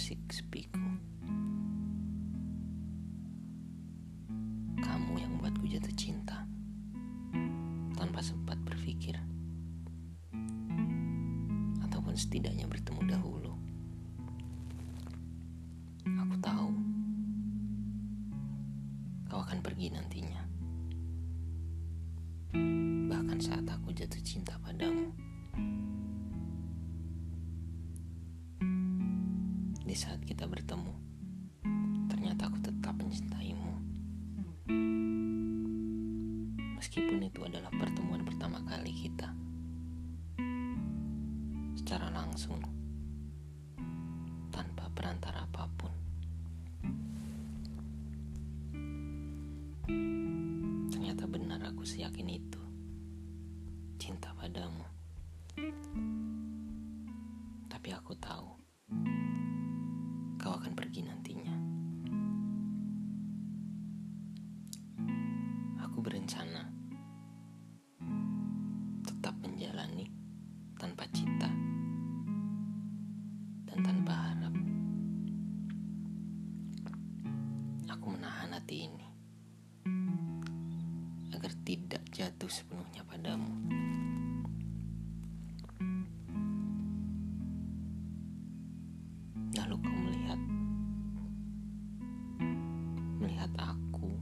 mengusik sepiku. Kamu yang membuatku jatuh cinta tanpa sempat berpikir, ataupun setidaknya bertemu dahulu. Aku tahu kau akan pergi nantinya. Bahkan saat aku jatuh cinta padamu. Saat kita bertemu, ternyata aku tetap mencintaimu. Meskipun itu adalah pertemuan pertama kali kita. Secara langsung, tanpa perantara apa pun. Ternyata benar aku seyakin itu. Cinta padamu. Hati ini agar tidak jatuh sepenuhnya padamu. Lalu kau melihat melihat aku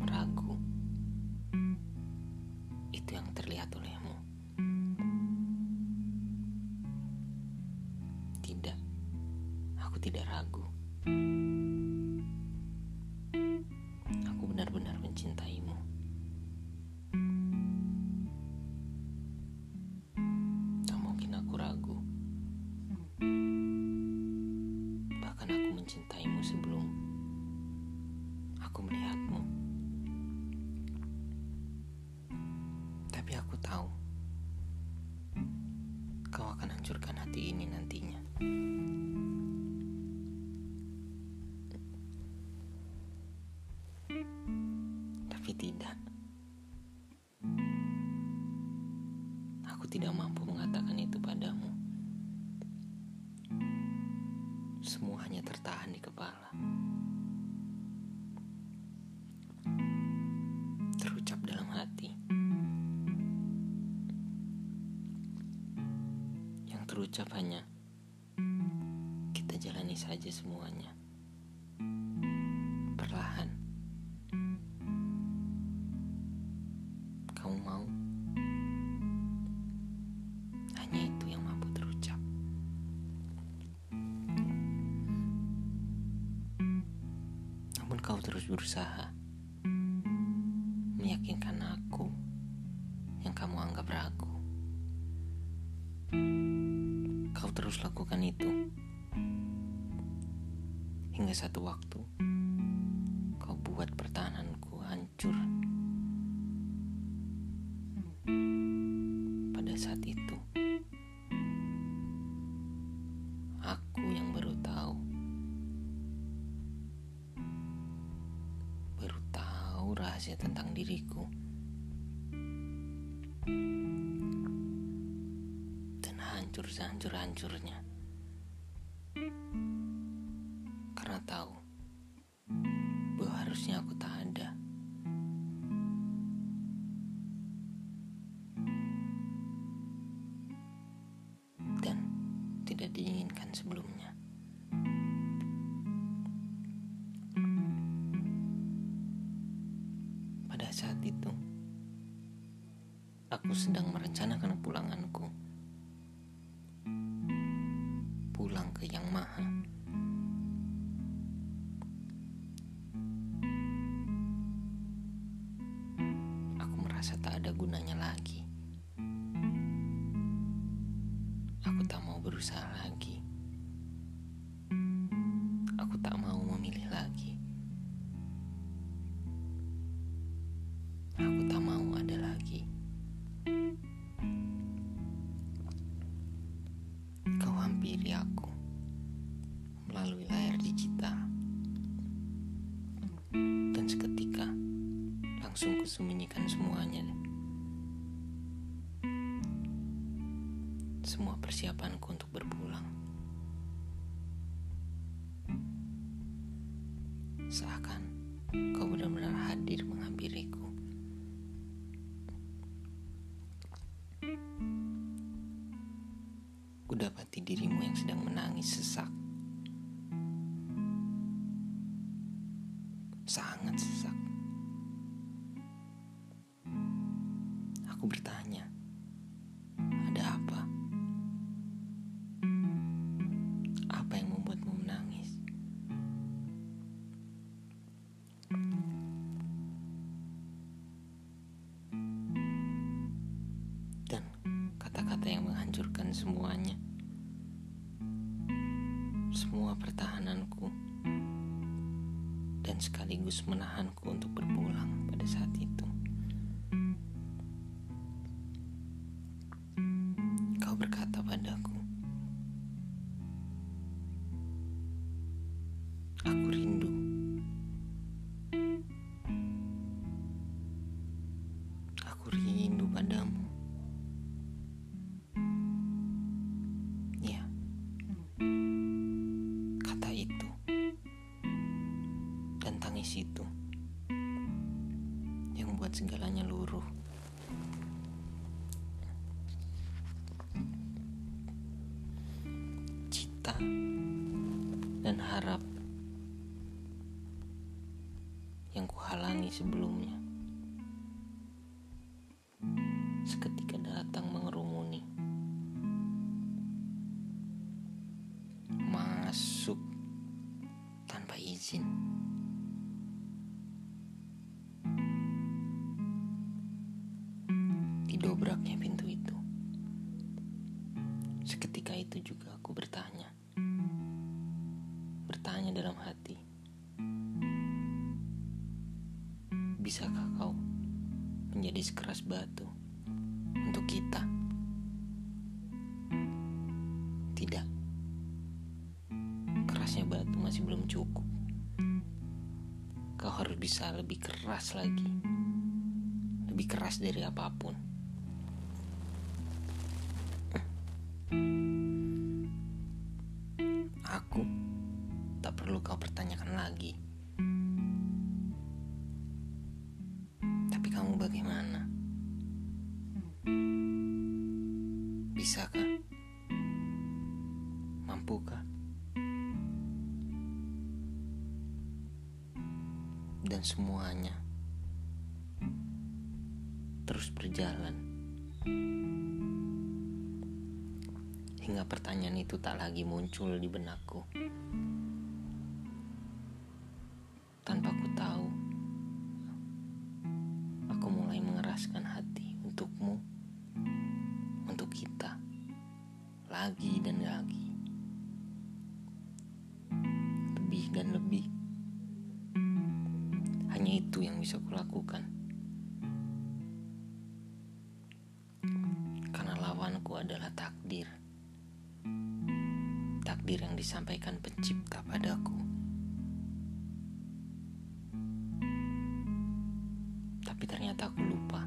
meragu. Itu yang terlihat olehmu. Tidak, aku tidak ragu. Tapi tidak. Aku tidak mampu mengatakan itu padamu. Semua hanya tertahan di kepala. Terucap dalam hati. Yang terucap hanya kita jalani saja semuanya. Terus lakukan itu. Hingga satu waktu kau buat pertahananku hancur. Pada saat itu, aku yang baru tahu, baru tahu rahasia tentang diriku, hancur sehancur-hancurnya karena tahu bahwa harusnya aku tak ada. Dan tidak diinginkan sebelumnya. Pada saat itu, aku sedang merencanakan pulanganku. Aku merasa tak ada gunanya lagi. Aku tak mau berusaha lagi. Aku tak mau memilih lagi. Aku tak mau ada lagi. Kau hampiri aku melalui layar digital. Dan seketika langsung kusembunyikan semuanya. Semua persiapanku untuk berpulang. Seakan kau benar-benar hadir menghampiriku. Kudapati dirimu yang sedang menangis sesak. Dan sekaligus menahanku untuk berpulang dan tangis itu yang membuat segalanya luruh. Cita dan harap yang kuhalangi sebelumnya juga aku bertanya. Bertanya dalam hati. Bisakah kau menjadi sekeras batu untuk kita? Tidak. Kerasnya batu masih belum cukup. Kau harus bisa lebih keras lagi. Lebih keras dari apa pun dan semuanya terus berjalan. Hingga pertanyaan itu tak lagi muncul di benakku. Tanpa ku tahu aku mulai mengeraskan hati untukmu untuk kita lagi dan lagi. Lebih dan lebih itu yang bisa kulakukan. Karena lawanku adalah takdir. Takdir yang disampaikan pencipta padaku. Tapi ternyata aku lupa.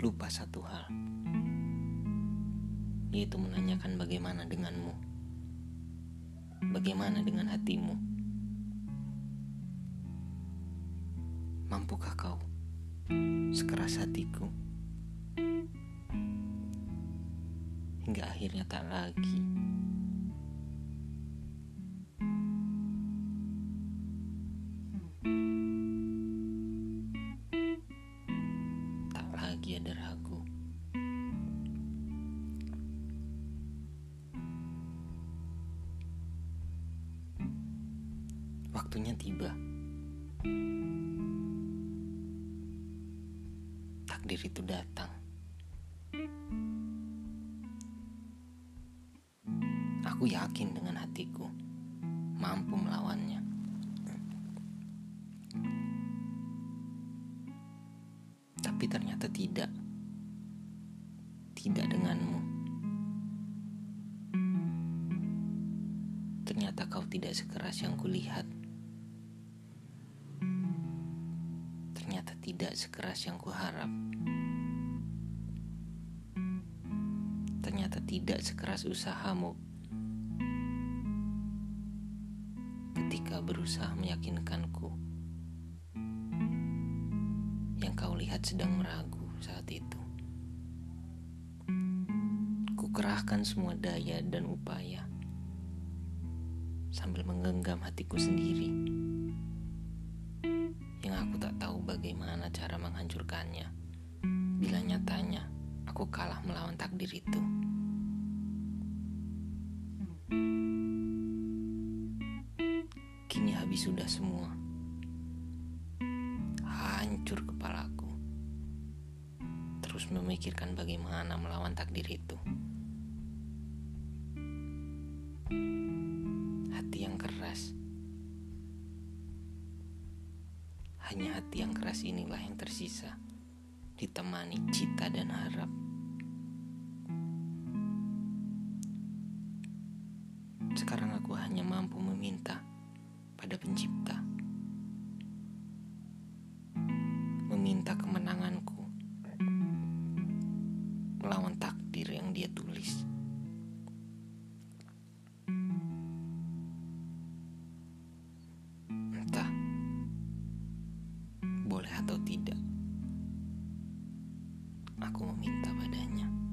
Lupa satu hal. Yaitu menanyakan bagaimana denganmu. Bagaimana dengan hatimu. Mampukah kau? Sekeras hatiku. Hingga akhirnya tak lagi. Tak lagi ada ragu. Waktunya tiba takdir itu datang. Aku yakin dengan hatiku mampu melawannya. Tapi ternyata tidak. Tidak denganmu. Ternyata kau tidak sekeras yang kulihat. Tidak sekeras yang kuharap. Ternyata tidak sekeras usahamu ketika berusaha meyakinkanku yang kau lihat sedang meragu saat itu. Kukerahkan semua daya dan upaya sambil menggenggam hatiku sendiri yang aku tak bagaimana cara menghancurkannya bila nyatanya aku kalah melawan takdir itu. Kini habis sudah semua. Hancur kepalaku. Terus memikirkan bagaimana melawan takdir itu. Sekarang aku hanya mampu meminta pada Pencipta, meminta kemenanganku melawan takdir yang Dia tulis. boleh atau tidak, aku meminta padanya.